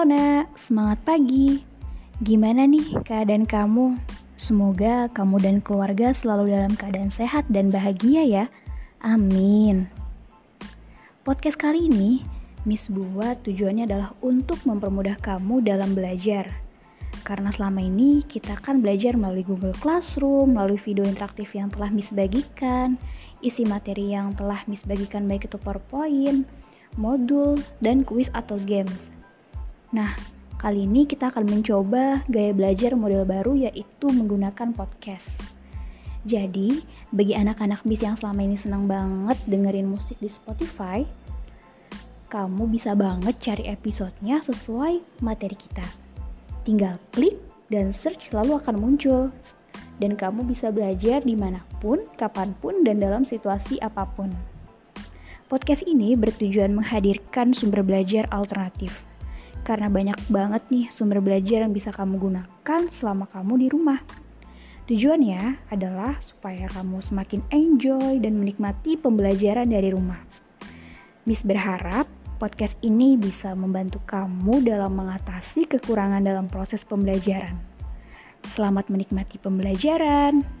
Halo semangat pagi. Gimana nih keadaan kamu? Semoga kamu dan keluarga selalu dalam keadaan sehat dan bahagia ya. Amin. Podcast kali ini, Miss buat tujuannya adalah untuk mempermudah kamu dalam belajar. Karena selama ini kita kan belajar melalui Google Classroom, melalui video interaktif yang telah Miss bagikan, isi materi yang telah Miss bagikan baik itu PowerPoint, modul, dan kuis atau games. Nah, kali ini kita akan mencoba gaya belajar model baru yaitu menggunakan podcast. Jadi, bagi anak-anak bis yang selama ini senang banget dengerin musik di Spotify, kamu bisa banget cari episodenya sesuai materi kita. Tinggal klik dan search lalu akan muncul. Dan kamu bisa belajar di mana pun, kapan pun, dan dalam situasi apa pun. Podcast ini bertujuan menghadirkan sumber belajar alternatif karena banyak banget nih sumber belajar yang bisa kamu gunakan selama kamu di rumah. Tujuannya adalah supaya kamu semakin enjoy dan menikmati pembelajaran dari rumah. Miss berharap podcast ini bisa membantu kamu dalam mengatasi kekurangan dalam proses pembelajaran. Selamat menikmati pembelajaran.